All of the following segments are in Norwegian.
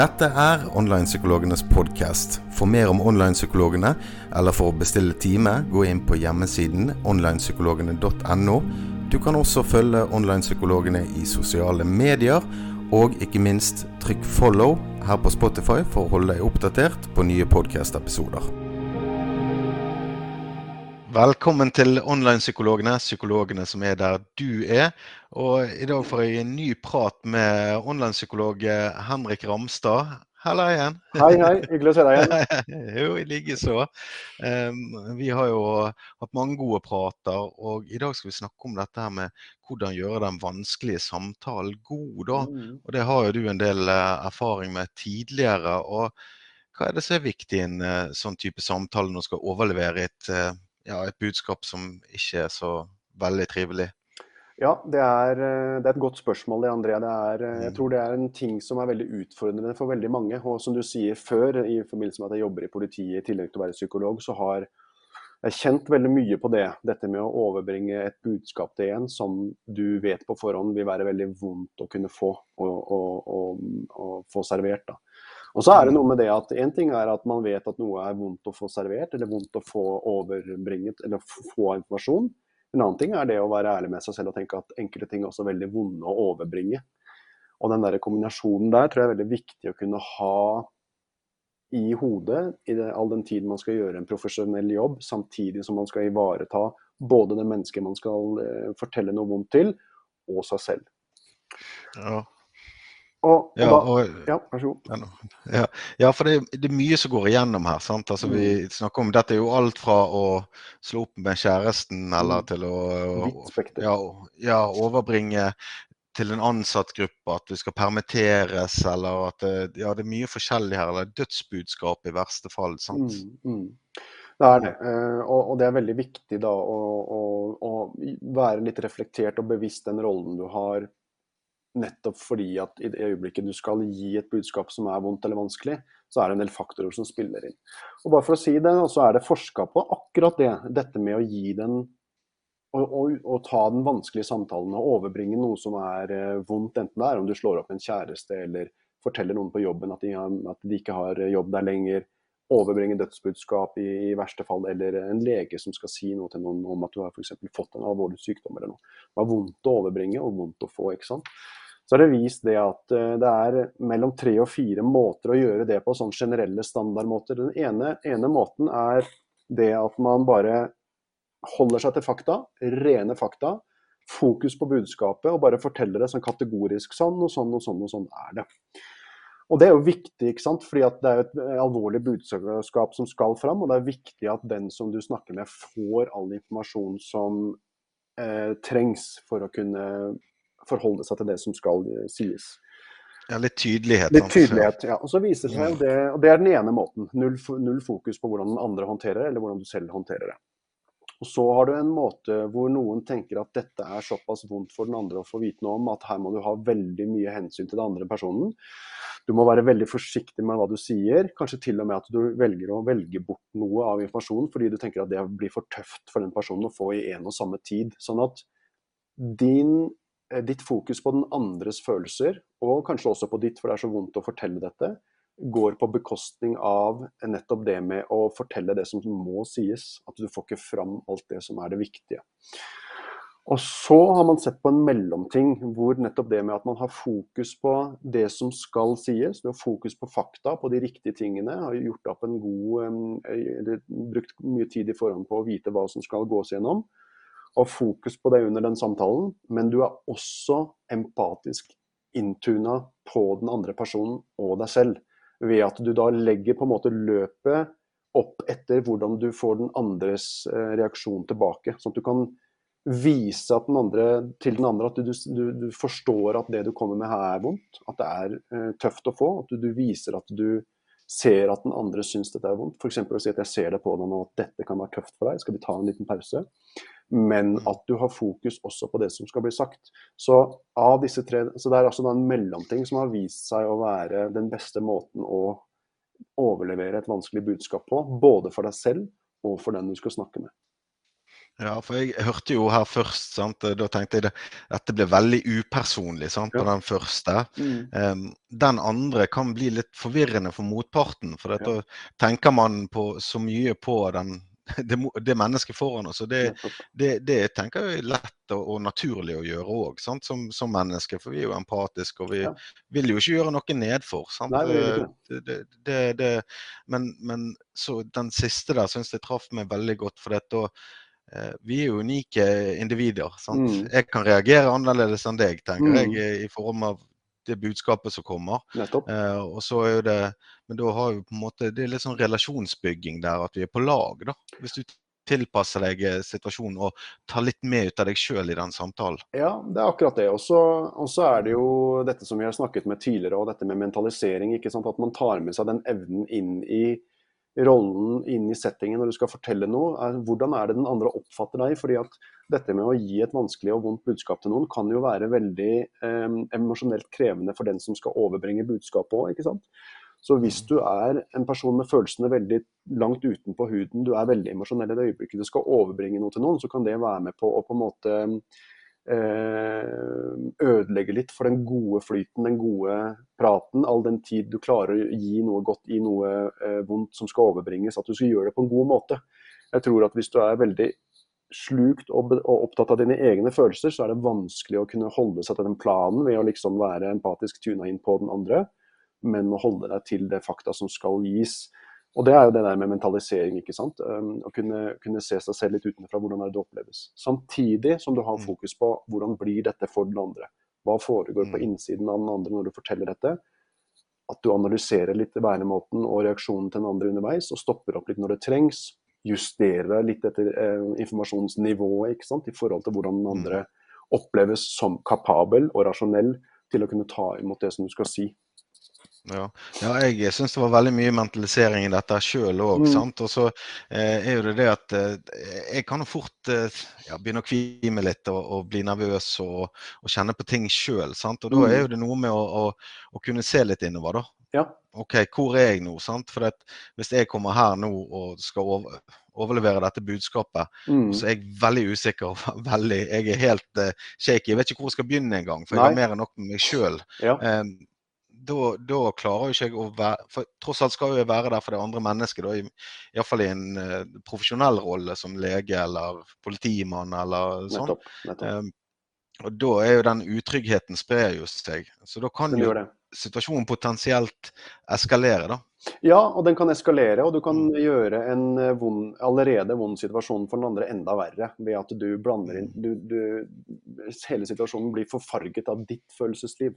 Dette er Onlinepsykologenes podkast. For mer om online-psykologene, eller for å bestille time, gå inn på hjemmesiden onlinepsykologene.no. Du kan også følge online-psykologene i sosiale medier, og ikke minst trykk 'follow' her på Spotify for å holde deg oppdatert på nye podkast-episoder. Velkommen til online-psykologene, psykologene som er der du er. Og I dag får jeg en ny prat med online-psykolog Henrik Ramstad. Halla igjen. Hei, hei. Hyggelig å se deg igjen. jo, i likeså. Um, vi har jo hatt mange gode prater, og i dag skal vi snakke om dette her med hvordan gjøre den vanskelige samtalen god. da. Mm. Og Det har jo du en del uh, erfaring med tidligere. og Hva er det som er viktig i en uh, sånn type samtale når du skal overlevere et ja, et budskap som ikke er så veldig trivelig? Ja, det er, eh, det er et godt spørsmål, det, André. Det er, eh, jeg mm. tror det er en ting som er veldig utfordrende for veldig mange. Og som du sier før, i forbindelse med at jeg jobber i politiet i tillegg til å være psykolog, så har jeg kjent veldig mye på det. Dette med å overbringe et budskap til en som du vet på forhånd vil være veldig vondt å kunne få og, og, og, og få servert. da. Og så er det noe med det at En ting er at man vet at noe er vondt å få servert, eller vondt å få overbringet, eller få informasjon. En annen ting er det å være ærlig med seg selv og tenke at enkelte ting er også veldig vonde å overbringe. Og den der kombinasjonen der tror jeg er veldig viktig å kunne ha i hodet i det, all den tid man skal gjøre en profesjonell jobb, samtidig som man skal ivareta både det mennesket man skal eh, fortelle noe vondt til, og seg selv. Ja, og, og ja, og, ja, vær så god. Ja, ja for det, det, er mye som går igjennom her. sant? Altså, vi mm. snakker om, Dette er jo alt fra å slå opp med kjæresten eller mm. til å ja, ja, overbringe til en ansatt gruppe at vi skal permitteres, eller at det, ja, det er mye forskjellig her. Eller dødsbudskap i verste fall. sant? Mm, mm. Det er det. Eh, og, det er veldig viktig da å, å, å være litt reflektert og bevisst den rollen du har Nettopp fordi at i det øyeblikket du skal gi et budskap som er vondt eller vanskelig, så er det en del faktorer som spiller inn. Og bare for å si det, så er det forska på akkurat det. Dette med å gi den å ta den vanskelige samtalen og overbringe noe som er uh, vondt, enten det er om du slår opp en kjæreste eller forteller noen på jobben at de, har, at de ikke har jobb der lenger, overbringe dødsbudskap i, i, verste fall, eller en lege som skal si noe til noen om at du har for fått en alvorlig sykdom eller noe. Det er vondt å overbringe og vondt å få. ikke sant? Så er det vist det at eh, det er mellom tre og fire måter å gjøre det på, sånn generelle standardmåter. Den ene, ene måten er det at man bare holder seg til fakta, rene fakta. Fokus på budskapet og bare forteller det sånn kategorisk sånn og sånn og sånn og sånn er det. Og Det er jo viktig, ikke sant? fordi det er et eh, alvorlig budskap som skal fram. Og det er viktig at den som du snakker med, får all informasjon som eh, trengs for å kunne forholde seg til det som skal eh, sies. Ja, Litt tydelighet. Litt tydelighet, ja. Og så viser det seg det, og det er den ene måten. Null, null fokus på hvordan den andre håndterer det, eller hvordan du selv håndterer det. Og så har du en måte hvor noen tenker at dette er såpass vondt for den andre å få vite noe om, at her må du ha veldig mye hensyn til den andre personen. Du må være veldig forsiktig med hva du sier. Kanskje til og med at du velger å velge bort noe av informasjonen fordi du tenker at det blir for tøft for den personen å få i en og samme tid. Sånn at din, eh, ditt fokus på den andres følelser, og kanskje også på ditt, for det er så vondt å fortelle dette, går på bekostning av nettopp det med å fortelle det som må sies. At du får ikke fram alt det som er det viktige. Og så har man sett på en mellomting hvor nettopp det med at man har fokus på det som skal sies, du har fokus på fakta, på de riktige tingene, har gjort opp en god eller brukt mye tid i forhånd på å vite hva som skal gås gjennom, og fokus på det under den samtalen, men du er også empatisk inntuna på den andre personen og deg selv ved at du da legger på en måte løpet opp etter hvordan du får den andres eh, reaksjon tilbake. Sånn at du kan vise den andre, til den andre at du, du, du, forstår at det du kommer med her er vondt. At det er uh, tøft å få. At du, du, viser at du ser at den andre syns dette er vondt. F.eks. å si at jeg ser det på deg nå at dette kan være tøft for deg. Skal vi ta en liten pause? Men mm. at du har fokus også på det som skal bli sagt. Så, av disse tre, så det er altså en mellomting som har vist seg å være den beste måten å overlevere et vanskelig budskap på, både for deg selv og for den du skal snakke med. Ja, for jeg hørte jo her først, sant? da tenkte jeg det, dette ble veldig upersonlig sant? på den første. Mm. Um, den andre kan bli litt forvirrende for motparten, for da tenker man på, så mye på den det, det mennesket foran oss. Og det, det, det, tenker jeg er lett og, og naturlig å gjøre òg, som, som mennesker. For vi er jo empatiske, og vi ja. vil jo ikke gjøre noe nedfor. Sant? Nei, det, men, men, så den siste der syns jeg traff meg veldig godt. for dette, og, vi er jo unike individer. Mm. Jeg kan reagere annerledes enn deg, tenker mm. jeg, i form av det budskapet som kommer. Eh, og så er det, Men da har vi på en måte, det er litt sånn relasjonsbygging der, at vi er på lag. da. Hvis du tilpasser deg eh, situasjonen og tar litt med ut av deg sjøl i den samtalen. Ja, det er akkurat det. Og så er det jo dette som vi har snakket med tidligere, og dette med mentalisering. ikke sant? At man tar med seg den evnen inn i rollen inn i settingen når du skal fortelle noe. Er, hvordan er det den andre oppfatter deg? fordi at dette med å gi et vanskelig og vondt budskap til noen kan jo være veldig eh, emosjonelt krevende for den som skal overbringe budskapet òg, ikke sant. Så hvis du er en person med følelsene veldig langt utenpå huden, du er veldig emosjonell i det øyeblikket du skal overbringe noe til noen, så kan det være med på å på en måte Eh, ødelegge litt for den gode flyten, den gode praten. All den tid du klarer å gi noe godt i noe eh, vondt som skal overbringes. At du skal gjøre det på en god måte. Jeg tror at hvis du er veldig slukt og, opptatt av dine egne følelser, så er det vanskelig å kunne holde seg til den planen ved å liksom være empatisk tuna inn på den andre, men å holde deg til det fakta som skal gis. Og det er jo det der med mentalisering. ikke sant? Å kunne, kunne, se seg selv litt utenfra, hvordan det oppleves. Samtidig som du har mm. fokus på hvordan blir dette for den andre. Hva foregår på mm. innsiden av den andre når du forteller dette? At du analyserer litt væremåten og reaksjonen til den andre underveis, og stopper opp litt når det trengs. Justerer litt etter eh, informasjonsnivået ikke sant? i forhold til hvordan den mm. andre oppleves som kapabel og rasjonell til å kunne ta imot det som du skal si. Ja, ja jeg syns det var veldig mye mentalisering i dette sjøl òg. Mm. Og så eh, er jo det det at eh, jeg kan jo fort eh, ja, begynne å kvime litt og, og bli nervøs og, og, kjenne på ting sjøl. Og da er jo mm. det noe med å, å, å kunne se litt innover, da. Ja. OK, hvor er jeg nå? sant? For hvis jeg kommer her nå og skal over, overlevere dette budskapet, mm. så er jeg veldig usikker. Veldig, jeg er helt uh, shaky. Jeg vet ikke hvor jeg skal begynne engang, for jeg har mer enn nok med meg sjøl. Ja. Um, da, da, klarer jo ikke jeg å være For tross alt skal jeg være der for det andre mennesket, iallfall i en uh, profesjonell rolle som lege eller politimann eller sånn. Nettopp, nettopp. Um, og da er jo den utryggheten sprer jo seg. Så da kan jo situasjonen potensielt eskalere, da. Ja, og den kan eskalere, og du kan mm. gjøre en eh, vond, allerede vond situasjon for den andre enda verre ved at du blander inn mm. du, du, Hele situasjonen blir forfarget av ditt følelsesliv.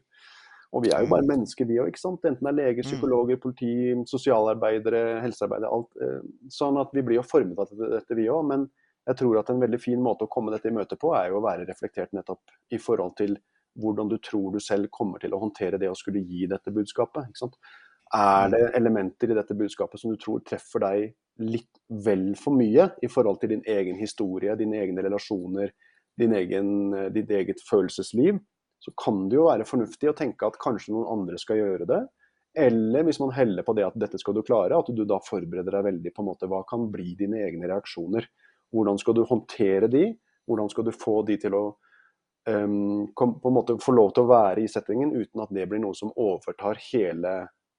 Og vi er jo bare mm. mennesker, vi òg. Enten det er leger, mm. psykologer, politi, sosialarbeidere, helsearbeidere. alt. Eh, sånn at vi blir jo formet av dette, vi òg. Men jeg tror at en veldig fin måte å komme dette i møte på, er jo å være reflektert nettopp i forhold til hvordan du tror du selv kommer til å håndtere det å skulle gi dette budskapet. ikke sant? Er det mm. elementer i dette budskapet som du tror treffer deg litt vel for mye i forhold til din egen historie, dine egne relasjoner, din egen, eh, ditt eget følelsesliv? Så kan det jo være fornuftig å tenke at kanskje noen andre skal gjøre det. Eller hvis man heller på det at dette skal du klare, at du da forbereder deg veldig på en måte hva kan bli dine egne reaksjoner. Hvordan skal du håndtere de? Hvordan skal du få de til å um, kom, på en måte få lov til å være i settingen uten at det blir noe som overtar hele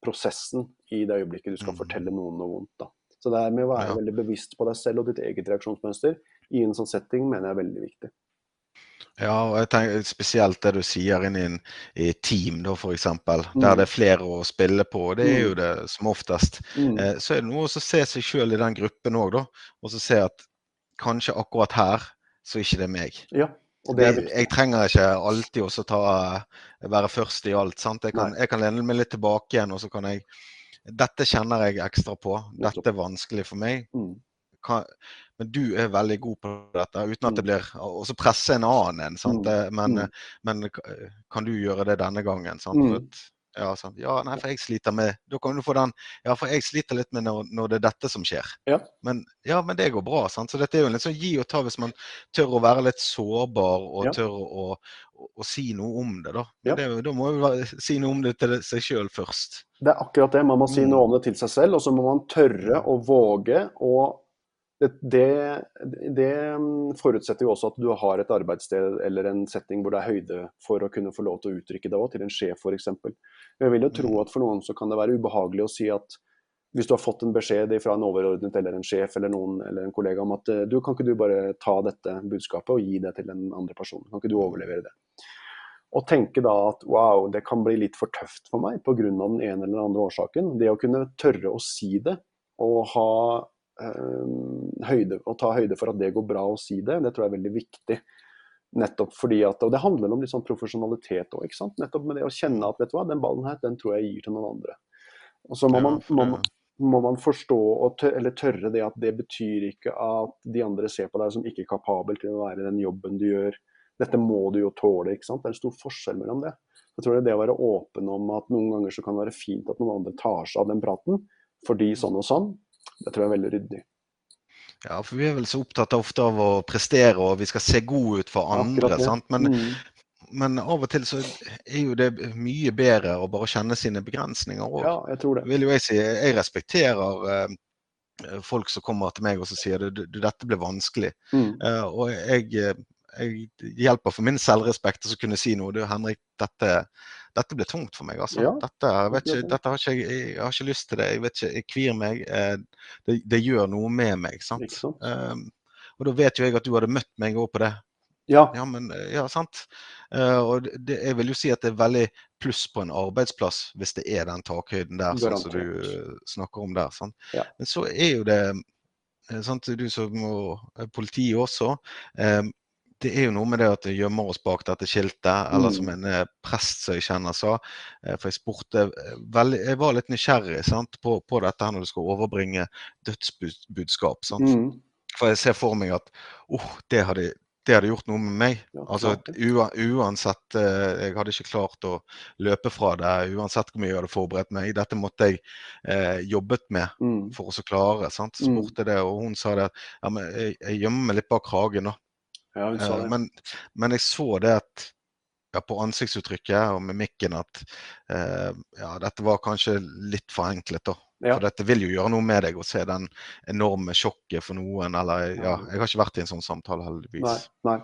prosessen i det øyeblikket du skal mm. fortelle noen noe vondt. Da. Så det er med å være ja. veldig bevisst på deg selv og ditt eget reaksjonsmønster i en sånn setting mener jeg er veldig viktig. Ja, og jeg tenker spesielt det du sier inn i, en, i team, da f.eks. Mm. Der det er flere å spille på. Det er jo mm. det som oftest. Mm. Eh, så er det noe å se seg sjøl i den gruppen òg, da. Og så se at kanskje akkurat her, så er ikke det meg. Ja, det jeg, jeg, trenger ikke alltid også ta, være først i alt. sant? Jeg kan, jeg kan lene meg litt tilbake igjen, og så kan jeg Dette kjenner jeg ekstra på. Dette er vanskelig for meg. Mm. Kan, men du er veldig god på dette, uten at det mm. blir Og så presse en annen en. Mm. Men, mm. men, kan du gjøre det denne gangen? Sant? Ja, sant? ja, nei, for jeg sliter med Da kan du få den Ja, for jeg sliter litt med når, når det er dette som skjer. Ja. Men, ja, men det går bra. Sant? Så dette er jo litt sånn gi og ta hvis man tør å være litt sårbar og ja. tør å, å, å, si noe om det. Da ja. det, da må vi si noe om det til seg sjøl først. Det er akkurat det. Man må si noe om det til seg selv, og så må man tørre å våge å det, det, det, forutsetter jo også at du har et arbeidssted eller en setting hvor det er høyde for å kunne få lov til å uttrykke det òg, til en sjef f.eks. Jeg vil jo tro mm. at for noen så kan det være ubehagelig å si at hvis du har fått en beskjed fra en overordnet eller en sjef eller noen eller en kollega om at eh, du, kan ikke du bare ta dette budskapet og gi det til en andre person, kan ikke du overlevere det? Og tenke da at wow, det kan bli litt for tøft for meg pga. den ene eller den andre årsaken. Det å kunne tørre å si det og ha høyde, å ta høyde for at det går bra å si det, det tror jeg er veldig viktig. Nettopp fordi at, Og det handler om litt sånn profesjonalitet òg. Nettopp med det å kjenne at vet du hva, den ballen her, den tror jeg gir til noen andre. Og så må, man, må, må man forstå tørre, eller tørre det at det betyr ikke at de andre ser på deg som ikke kapabel til å være den jobben du gjør. Dette må du jo tåle. ikke sant? Det er en stor forskjell mellom det. Jeg tror det er det å være åpen om at noen ganger så kan det være fint at noen andre tar seg av den praten, fordi sånn og sånn, det tror jeg er veldig ryddig. Ja, for vi er vel så opptatt ofte av å prestere og vi skal se gode ut for andre. sant? Men, mm. men, av og til så er jo det mye bedre å bare kjenne sine begrensninger òg. Ja, jeg tror det. Vil jo jeg si. Jeg respekterer eh, folk som kommer til meg og så sier at dette blir vanskelig. Mm. Eh, og jeg, jeg hjelper for min selvrespekt å kunne si noe. Du Henrik, dette dette ble tungt for meg. altså. Ja, dette, ikke, dette har ikke, jeg, har ikke lyst til det. Jeg vet ikke, jeg kvir meg. Eh, det, det, gjør noe med meg. sant? sant? Um, og da vet jo jeg at du hadde møtt meg òg på det. Ja. ja, men, ja sant. Uh, og det, jeg vil jo si at det er veldig pluss på en arbeidsplass hvis det er den takhøyden der sånn som du snakker om der. sant? Ja. Men så er jo det sant, Du som politi også. Um, det er jo noe med det at det gjemmer oss bak dette skiltet, eller som mm. en eh, prest som jeg kjenner sa. Eh, for jeg spurte eh, veldig, Jeg var litt nysgjerrig sant, på, på, dette her når du skal overbringe dødsbudskap. Sant? Mm. For jeg ser for meg at oh, det hadde, det hadde gjort noe med meg. Altså Uansett Jeg hadde ikke klart å løpe fra det, uansett hvor mye jeg hadde forberedt meg. Dette måtte jeg eh, jobbet med mm. for å klare. Sant? Mm. Spurte det, og hun sa det at ja, jeg, jeg gjemmer meg litt bak kragen. da. Ja, hun sa det. Men, men, jeg så det at ja, på ansiktsuttrykket og mimikken at eh, ja, dette var kanskje litt for enkelt. da. Ja. For dette vil jo gjøre noe med deg å se den enorme sjokket for noen. Eller ja, jeg har ikke vært i en sånn samtale, heldigvis. Nei, nei.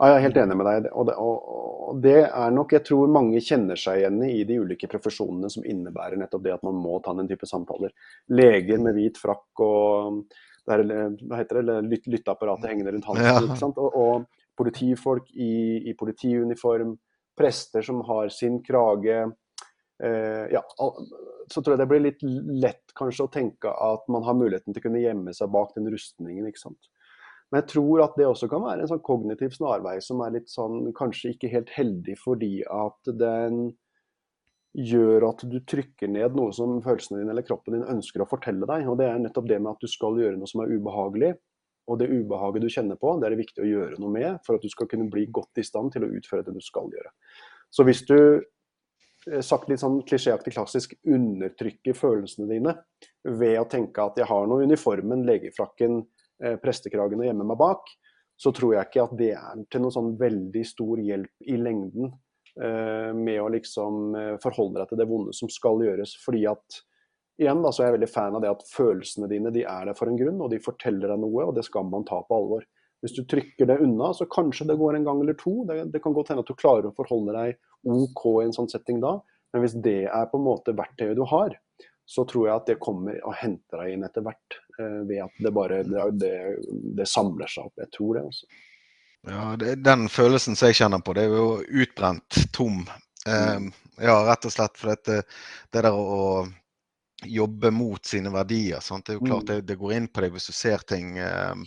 Ja, jeg er helt enig med deg. Og det, og det, er nok, jeg tror mange kjenner seg igjen i de ulike profesjonene som innebærer nettopp det at man må ta den type samtaler. Leger med hvit frakk og der, hva heter det, lyt, lytteapparatet hengende rundt halsen. Ja. Og, og, politifolk i, i, politiuniform, prester som har sin krage. Eh, ja, så tror jeg det blir litt lett kanskje å tenke at man har muligheten til å kunne gjemme seg bak den rustningen. ikke sant? Men jeg tror at det også kan være en sånn kognitiv snarvei som er litt sånn kanskje ikke helt heldig fordi at den gjør at du trykker ned noe som følelsene dine eller kroppen din ønsker å fortelle deg. Og det er nettopp det med at du skal gjøre noe som er ubehagelig. Og det ubehaget du kjenner på, det er det viktig å gjøre noe med for at du skal kunne bli godt i stand til å utføre det du skal gjøre. Så hvis du eh, sagt litt sånn klisjéaktig klassisk undertrykker følelsene dine ved å tenke at jeg har nå uniformen, legefrakken, eh, prestekragen å gjemme meg bak, så tror jeg ikke at det er til noen sånn veldig stor hjelp i lengden med å liksom eh, forholde deg til det vonde som skal gjøres. Fordi at igjen da, så er jeg veldig fan av det at følelsene dine de er der for en grunn, og de forteller deg noe, og det skal man ta på alvor. Hvis du trykker det unna, så kanskje det går en gang eller to. Det, det kan godt hende at du klarer å forholde deg OK i en sånn setting da, men hvis det er på en måte verktøyet du har, så tror jeg at det kommer og henter deg inn etter hvert. Eh, ved at det bare det, det, det samler seg opp. Jeg tror det. også. Ja, det, Den følelsen som jeg kjenner på, det er jo utbrent, tom. Um, ja, rett og slett. For dette, det der å jobbe mot sine verdier. Sant? Det er jo klart mm. det, det, går inn på deg hvis du ser ting um,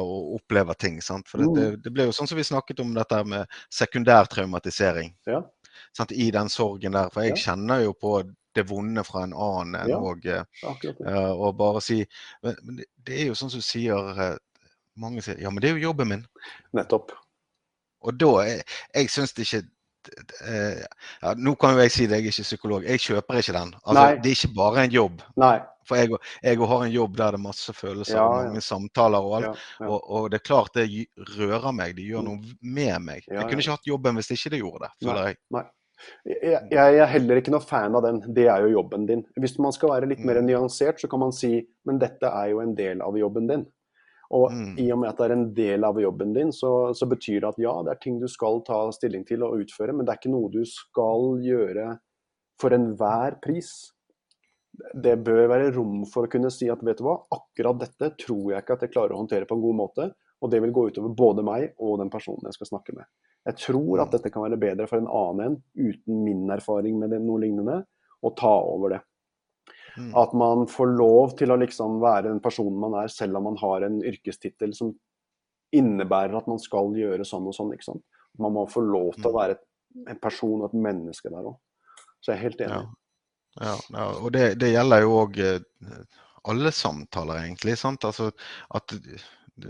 og opplever ting. Sant? For det, det, det, ble jo sånn som vi snakket om dette med sekundær traumatisering. Ja. Sant? I den sorgen der. For jeg ja. kjenner jo på det vonde fra en annen. Ja. Og, og bare si Men, men det er jo sånn som du sier mange sier ja, men det er jo jobben min. Nettopp. Og da Jeg, jeg syns det ikke eh, ja, Nå kan jo jeg si det, jeg er ikke psykolog. Jeg kjøper ikke den. Altså, det er ikke bare en jobb. Nei. For jeg, jeg, har en jobb der det er masse følelser ja, og mange ja. samtaler og alt. Og, og, det er klart det rører meg. Det gjør mm. noe med meg. jeg kunne ikke hatt jobben hvis ikke det gjorde det, føler jeg. Nei. Jeg, jeg, er heller ikke noe fan av den. Det er jo jobben din. Hvis man skal være litt mer mm. nyansert, så kan man si men dette er jo en del av jobben din. Og mm. i og med at det er en del av jobben din, så, så, betyr det at ja, det er ting du skal ta stilling til og utføre, men det er ikke noe du skal gjøre for enhver pris. Det bør være rom for å kunne si at vet du hva, akkurat dette tror jeg ikke at jeg klarer å håndtere på en god måte, og det vil gå utover både meg og den personen jeg skal snakke med. Jeg tror at mm. dette kan være bedre for en annen enn, uten min erfaring med noe lignende, å ta over det. Mm. At man får lov til å liksom være den personen man er, selv om man har en yrkestittel som innebærer at man skal gjøre sånn og sånn. ikke sant? Man må få lov til å være være en person og et menneske der òg. Så jeg er helt enig. Ja, ja og det, det gjelder jo òg eh, alle samtaler, egentlig. sant? Altså at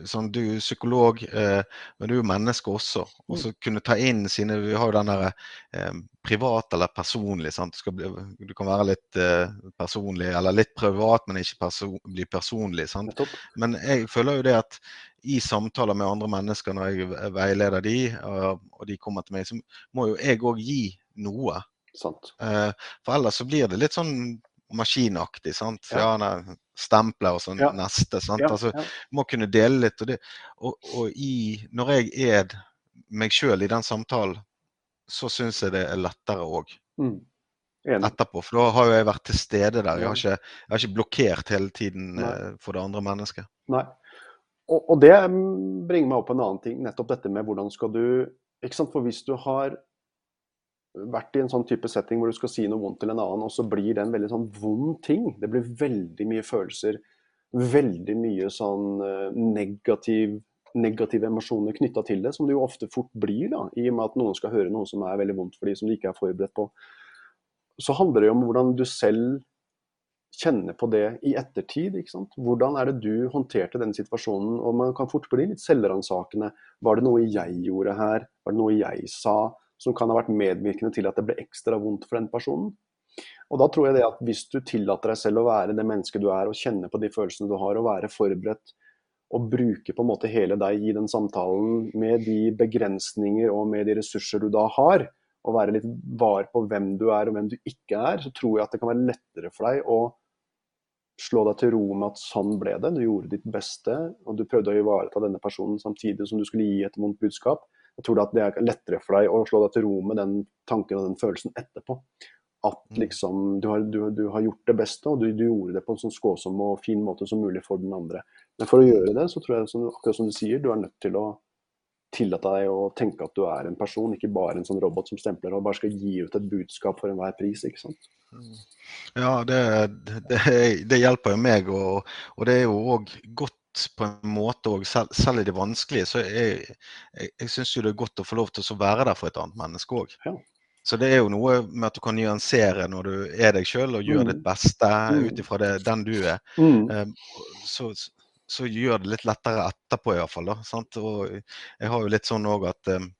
Sånn, du er psykolog, eh, men du er jo menneske også. Og så kunne ta inn sine Vi har jo den der eh, privat eller personlig. Sant? Du, bli, du kan være litt eh, personlig, eller litt privat, men ikke perso bli personlig. Sant? Men jeg føler jo det at i samtaler med andre mennesker, når jeg veileder de, og de kommer til meg, så må jo jeg òg gi noe. Eh, for ellers så blir det litt sånn maskinaktig. sant? Ja. Ja, stempler og sånn ja. neste. sant? Altså, Må kunne dele litt. Og, det, og, og i, når jeg er meg sjøl i den samtalen, så syns jeg det er lettere òg. Mm. Etterpå. For da har jo jeg vært til stede der. Jeg har ikke, jeg har ikke blokkert hele tiden Nei. Eh, for det andre mennesket. Nei. Og, og, det bringer meg opp på en annen ting. Nettopp dette med hvordan skal du ikke sant? For hvis du har vært i en sånn type setting hvor du skal si noe vondt til en annen, og så blir det en veldig sånn vond ting. Det blir veldig mye følelser, veldig mye sånn uh, negativ, negative emosjoner knytta til det, som det jo ofte fort blir, da, i og med at noen skal høre noe som er veldig vondt for de som de ikke er forberedt på. Så handler det jo om hvordan du selv kjenner på det i ettertid. ikke sant? Hvordan er det du håndterte den situasjonen? Og man kan fort bli litt selvransakende. Var det noe jeg gjorde her? Var det noe jeg sa? Som kan ha vært medvirkende til at det ble ekstra vondt for den personen. Og da tror jeg det at Hvis du tillater deg selv å være det mennesket du er, og kjenne på de følelsene du har, og være forberedt, og bruke på en måte hele deg i den samtalen med de begrensninger og med de ressurser du da har, og være litt var på hvem du er og hvem du ikke er, så tror jeg at det kan være lettere for deg å slå deg til ro med at sånn ble det. Du gjorde ditt beste, og du prøvde å ivareta denne personen samtidig som du skulle gi et vondt budskap. Jeg tror det er lettere for deg å slå deg til ro med den tanken og den følelsen etterpå. At mm. liksom, du, har, du, du har gjort det beste, og du, du, gjorde det på en sånn skåsom og fin måte som mulig for den andre. Men for å gjøre det, så tror jeg, som, akkurat som du sier, du er nødt til å tillate deg å tenke at du er en person, ikke bare en sånn robot som stempler og bare skal gi ut et budskap for enhver pris. ikke sant? Mm. Ja, det, det, det hjelper jo meg, og, og det er jo òg godt på en måte òg, selv, selv, i det vanskelige, så jeg, jeg, jeg syns jo det er godt å få lov til å være der for et annet menneske òg. Ja. Så det er jo noe med at du kan nyansere når du er deg sjøl og gjør mm. ditt beste mm. ut ifra den du er. Mm. Um, så, så, gjør det litt lettere etterpå iallfall. Jeg har jo litt sånn òg at um,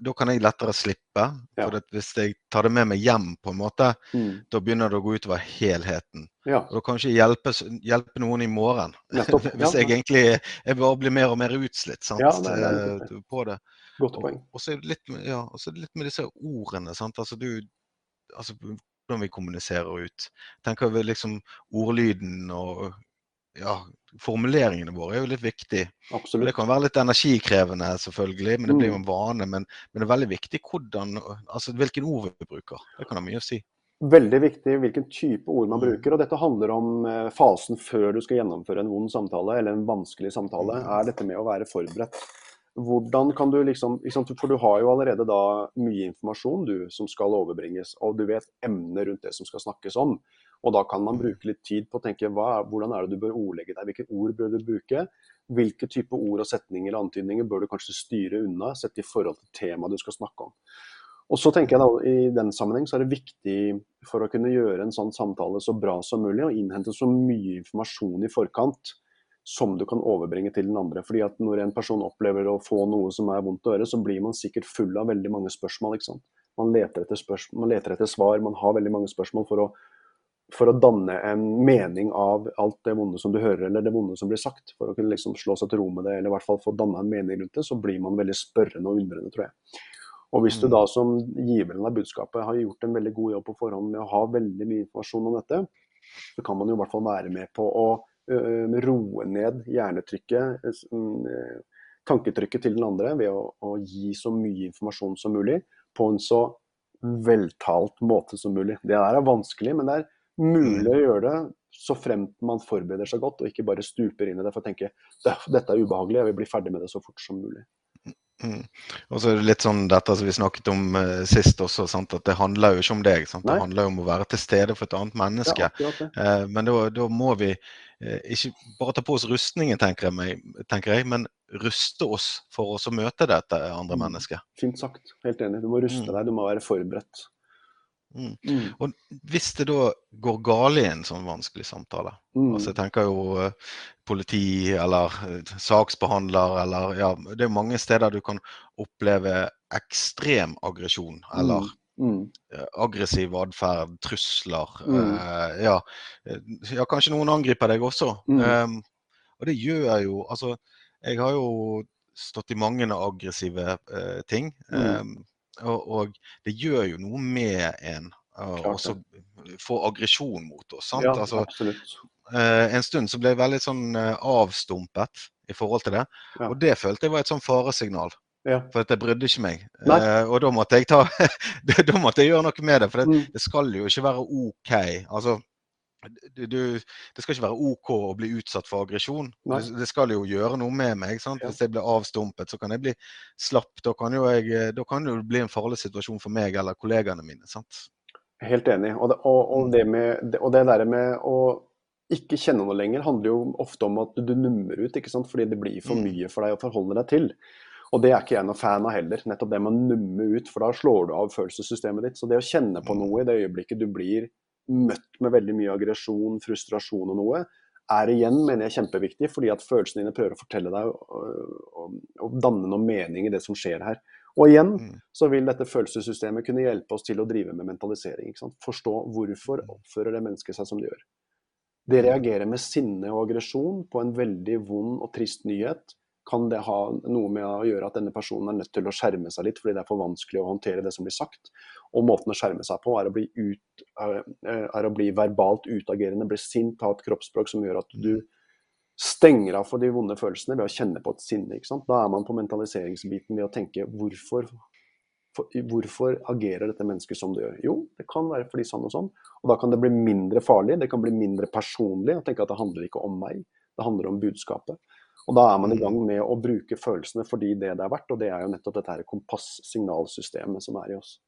da, kan jeg lettere slippe. Ja. For hvis jeg tar det med meg hjem, på en måte, mm. da begynner det å gå utover helheten. Ja. Og da kan ikke hjelpe, hjelpe noen i morgen. hvis jeg egentlig jeg bare blir mer og mer utslitt sant? Det det eh, på det. Godt poeng. Og, så er det litt, litt, med disse ordene. Sant? Altså, du, altså, hvordan vi kommuniserer ut. Tenker vi liksom ordlyden og ja, formuleringene våre er jo litt viktig. Absolutt. Det kan være litt energikrevende, selvfølgelig, men det blir jo mm. en vane. Men, men, det er veldig viktig hvordan, altså hvilken ord vi bruker. Det kan ha mye å si. Veldig viktig hvilken type ord man mm. bruker. og Dette handler om eh, fasen før du skal gjennomføre en vond samtale eller en vanskelig samtale. Mm. Er dette med å være forberedt. Hvordan kan du liksom, For du har jo allerede da mye informasjon du som skal overbringes, og du vet emnet rundt det som skal snakkes om. Og da kan man bruke litt tid på å tenke hva, hvordan er det du bør ordlegge deg, hvilke ord bør du bruke? Hvilke type ord og setninger eller antydninger bør du kanskje styre unna, sett i forhold til temaet du skal snakke om. Og så tenker jeg da, I den sammenheng så er det viktig for å kunne gjøre en sånn samtale så bra som mulig, å innhente så mye informasjon i forkant som du kan overbringe til den andre. Fordi at Når en person opplever å få noe som er vondt å høre, så blir man sikkert full av veldig mange spørsmål. Man leter man leter etter svar, man har veldig mange spørsmål for å for å danne en mening av alt det vonde som du hører, eller det vonde som blir sagt. For å kunne liksom slå seg til ro med det, eller i hvert fall få danna en mening rundt det, så blir man veldig spørrende og undrende, tror jeg. Og hvis du mm. da som giveren av budskapet har gjort en veldig god jobb på forhånd med å ha veldig mye informasjon om dette, så kan man jo i hvert fall være med på å roe ned hjernetrykket, tanketrykket til den andre ved å, å, gi så mye informasjon som mulig på en så veltalt måte som mulig. Det der er vanskelig, men det er mulig å gjøre det så fremt man forbereder seg godt og ikke bare stuper inn i det for å tenke dette er ubehagelig, jeg vil bli ferdig med det så fort som mulig. Mm. Og så er det litt sånn dette som vi snakket om uh, sist også, sant? at det handler jo ikke om deg. Sant? Det handler jo om å være til stede for et annet menneske. Ja, uh, men da, må vi uh, ikke bare ta på oss rustningen, tenker jeg, meg, tenker jeg, men ruste oss for oss å møte dette andre mm. mennesket. Fint sagt. Helt enig. Du må ruste mm. deg, du må være forberedt. Mm. Mm. Og hvis det da går galt i en sånn vanskelig samtale mm. altså Jeg tenker jo uh, politi eller uh, saksbehandler eller ja, Det er mange steder du kan oppleve ekstrem aggresjon eller Mm. aggressiv atferd, trusler. Ja, ja, kanskje noen angriper deg også. Um, og det gjør jo Altså, jeg har jo stått i mange aggressive ting. Um, og, og, det gjør jo noe med en å få aggresjon mot oss. sant? Ja, altså, absolutt. Eh, en stund så ble jeg veldig sånn eh, avstumpet i forhold til det. Ja. Og det følte jeg var et sånn faresignal. Ja. For at jeg brydde ikke meg. Uh, og da måtte ta da måtte jeg gjøre noe med det. For det, mm. det skal jo ikke være OK. Altså, du, du, det skal ikke være OK å bli utsatt for aggresjon. Det, det, skal jo gjøre noe med meg. Ja. Hvis jeg blir avstumpet, så kan jeg bli slapp. Da kan, jeg, da kan det bli en farlig situasjon for meg eller kollegaene mine. sant? Helt enig. Og det, og, og det, med, og det der med å ikke kjenne noe lenger handler jo ofte om at du nummer ut, ikke sant? fordi det blir for mm. mye for deg å forholde deg til. Og det er ikke jeg noe fan av heller. Nettopp det med å numme ut, for da slår du av følelsessystemet ditt. Så det å kjenne på mm. noe i det øyeblikket du blir møtt med veldig mye aggresjon, frustrasjon og noe, er igjen mener jeg kjempeviktig, fordi at følelsene dine prøver å fortelle deg og, og, danne noe mening i det som skjer her. Og igjen mm. så vil dette følelsessystemet kunne hjelpe oss til å drive med mentalisering. Forstå hvorfor mm. oppfører det mennesket seg som det gjør. Det reagerer med sinne og aggresjon på en veldig vond og trist nyhet kan det ha noe med å gjøre at denne personen er nødt til å skjerme seg litt fordi det er for vanskelig å håndtere det som blir sagt. Og måten å skjerme seg på er å bli, ut, er å bli verbalt utagerende, bli sint, ha et kroppsspråk som gjør at du stenger av for de vonde følelsene ved å kjenne på et sinne. Da er man på mentaliseringsbiten ved å tenke hvorfor, for, hvorfor agerer dette mennesket som det gjør? Jo, det kan være fordi sånn og sånn. Og da kan det bli mindre farlig, det kan bli mindre personlig. å tenke at det handler ikke om meg, det handler om budskapet. Og da er man i mm. gang med å bruke følelsene fordi det det er verdt, og det er jo nettopp dette her kompass-signalsystemet som er i oss.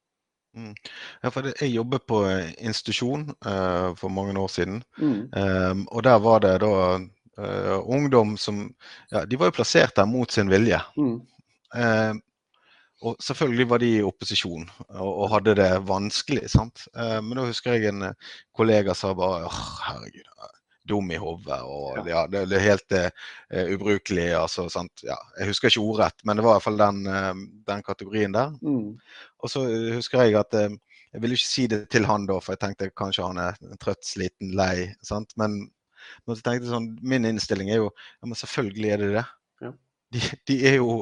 Mm. Ja, for jeg jobbet på institusjon uh, for mange år siden, mm. um, og der var det da uh, ungdom som ja, De var jo plassert der mot sin vilje. Mm. Uh, og selvfølgelig var de i opposisjon og, og hadde det vanskelig. sant? men da husker jeg en kollega sa bare herregud, dum i hodet. og ja. det, det, er helt uh, ubrukelig. altså sant? Ja, Jeg husker ikke ordrett, men det var i hvert fall den, uh, den kategorien der. Mm. Og så husker jeg at uh, jeg ville ikke si det til han da, for jeg tenkte kanskje han er trøtt, sliten, lei. sant? Men, men så tenkte jeg sånn, min innstilling er jo ja, men selvfølgelig er det det. Ja. De, de, er jo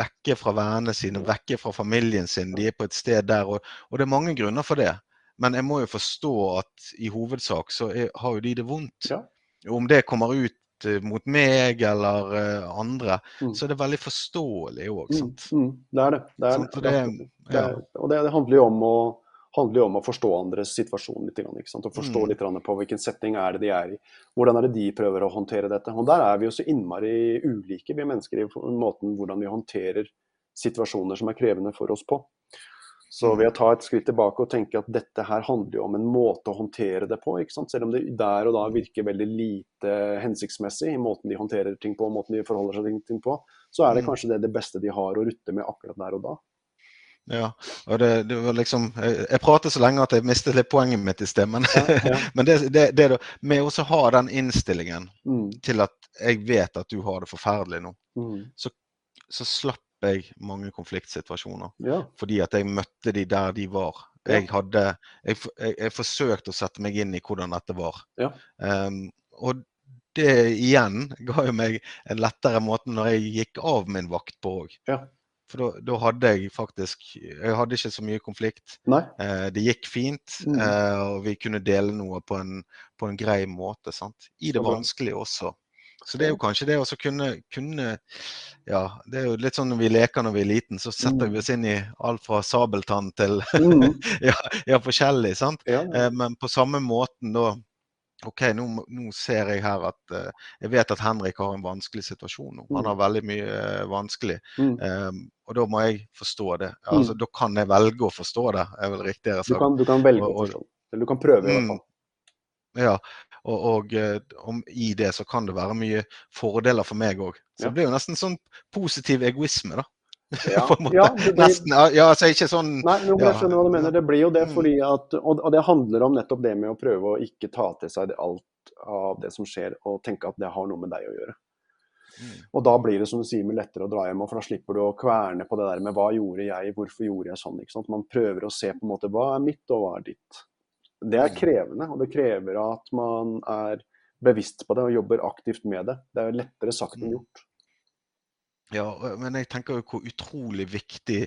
vekke fra vennene sine, vekke fra familien sin. De er på et sted der, og, og det er mange grunner for det. Men jeg må jo forstå at i hovedsak så er, har jo de det vondt. Ja. Om det kommer ut uh, mot meg eller uh, andre, mm. så er det veldig forståelig òg. Mm, mm, det er det. det, er det. det, ja. og det, handler jo om å om å forstå andres situasjon litt. Og forstå mm. litt på hvilken setting er det de er i. Hvordan er det de prøver å håndtere dette. Og Der er vi jo så innmari ulike, vi mennesker, i måten hvordan vi håndterer situasjoner som er krevende for oss på. Så ved å ta et skritt tilbake og tenke at dette her handler jo om en måte å håndtere det på, selv om det der og da virker veldig lite hensiktsmessig i måten de håndterer ting på, måten de forholder seg til ting på, så er det mm. kanskje det, det beste de har å rutte med akkurat der og da. Ja, og det, det var liksom Jeg, prater så lenge at jeg mistet litt poenget mitt i sted. Men, ja, ja. men det, det, det med å ha den innstillingen mm. til at jeg vet at du har det forferdelig nå, mm. så, så slapp jeg mange konfliktsituasjoner. Ja. Fordi at jeg møtte de der de var. Jeg hadde jeg, jeg, jeg, forsøkte å sette meg inn i hvordan dette var. Ja. Um, og det igjen ga jo meg en lettere måte når jeg gikk av min vakt på òg. Ja. For da hadde jeg faktisk Jeg hadde ikke så mye konflikt. Eh, det gikk fint, mm. eh, og vi kunne dele noe på en, på en grei måte. Sant? I det vanskelige også. Så det er jo kanskje det å kunne, kunne, Ja, det er jo litt sånn når vi leker når vi er liten, så setter vi mm. oss inn i alt fra sabeltann til mm. ja, ja, forskjellig. sant? Ja. Eh, men på samme måten da OK, nå, nå, ser jeg her at eh, jeg vet at Henrik har en vanskelig situasjon nå. Han mm. har veldig mye eh, vanskelig. Mm. Um, og da må jeg forstå det. Mm. Altså, Da kan jeg velge å forstå det, er vel riktigere sagt. Du kan, du kan velge å forstå det. Eller du kan prøve, i hvert fall. Ja, og, og eh, om, i det så kan det være mye fordeler for meg òg. Så ja. det blir jo nesten sånn positiv egoisme, da. Ja, ja, blir... nesten, ja, altså ikke sånn Nei, men jeg skjønner hva du mener. Det blir jo det mm. fordi at Og det handler om nettopp det med å prøve å ikke ta til seg alt av det som skjer, og tenke at det har noe med deg å gjøre. Mm. Og da blir det som du sier, lettere å dra hjem, for da slipper du å kverne på det der med hva gjorde jeg, hvorfor gjorde jeg sånn. ikke sant? Man prøver å se på en måte hva er mitt, og hva er ditt. Det er krevende, og det krever at man er bevisst på det og jobber aktivt med det. Det er lettere sagt enn mm. gjort. Ja, men jeg tenker jo hvor utrolig viktig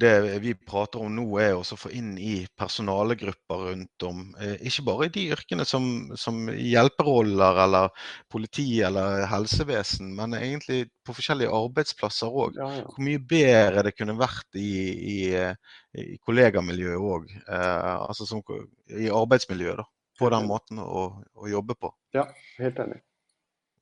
det vi prater om nå, er å få inn i personalegrupper rundt om. Eh, ikke bare i de yrkene som, som hjelperoller eller politi eller helsevesen, men egentlig på forskjellige arbeidsplasser òg. Ja, ja. Hvor mye bedre det kunne vært i, i, i kollegamiljøet òg. Eh, altså som, i arbeidsmiljøet, da. På den måten å, å jobbe på. Ja, helt enig.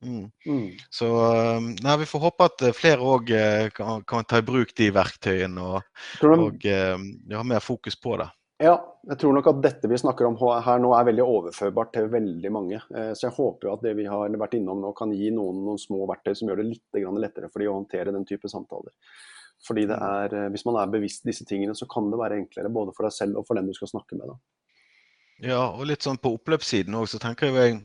Mm. Mm. Så um, nei, vi får håpe at eh, flere òg eh, kan, kan, ta i bruk de verktøyene og, de, og ja, ha mer fokus på det. Ja, jeg tror nok at dette vi snakker om her nå er veldig overførbart til veldig mange. Eh, så jeg håper jo at det vi har vært innom nå kan gi noen noen små verktøy som gjør det litt lettere for de å håndtere den type samtaler. Fordi det mm. er, Hvis man er bevisst disse tingene, så kan det være enklere både for deg selv og for den du skal snakke med. Da. Ja, og litt sånn på oppløpssiden òg, så tenker jeg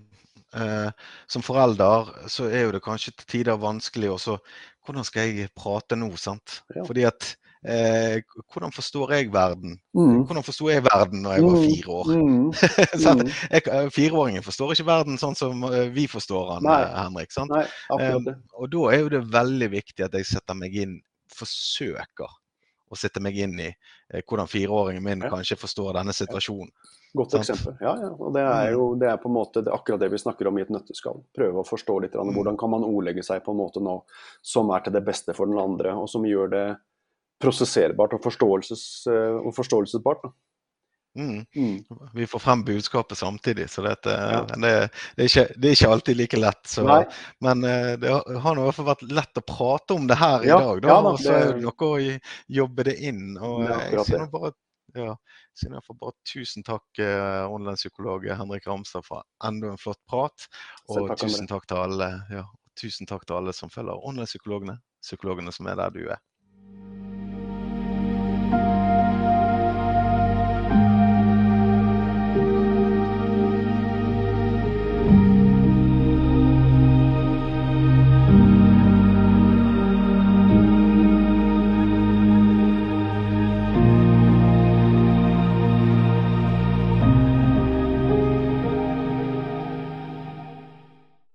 Eh, som forelder så er jo det kanskje til tider vanskelig også Hvordan skal jeg prate nå, sant? Ja. Fordi at eh, Hvordan forstår jeg verden? Mm. Hvordan forsto jeg verden når jeg var mm. fire år? Mm. mm. eh, fireåringen forstår ikke verden sånn som eh, vi forstår den, Henrik. sant? Nei, eh, og da er jo det veldig viktig at jeg setter meg inn, forsøker å sette meg inn i hvordan fireåringen min ja. kanskje forstår denne situasjonen. Godt Sant? eksempel. Ja, ja. Og det er jo det er på en måte det akkurat det vi snakker om i et nøtteskall. Prøve å forstå litt mm. hvordan kan man ordlegge seg på en måte nå som er til det beste for den andre, og som gjør det prosesserbart og, forståelses, eh, og forståelsesbart. Mm. Mm. Vi får frem budskapet samtidig, så dette, ja. det, det, er ikke, det, er ikke, alltid like lett. Så, men eh, det har i hvert fall vært lett å prate om det her i dag. Da, ja, og så er det noe å jobbe det inn. og jeg sier bare ja, siden jeg får bare tusen takk, eh, online-psykolog Henrik Ramstad, for enda en flott prat. Og takk, tusen, takk alle, ja, tusen takk til alle som følger online-psykologene, psykologene som er der du er.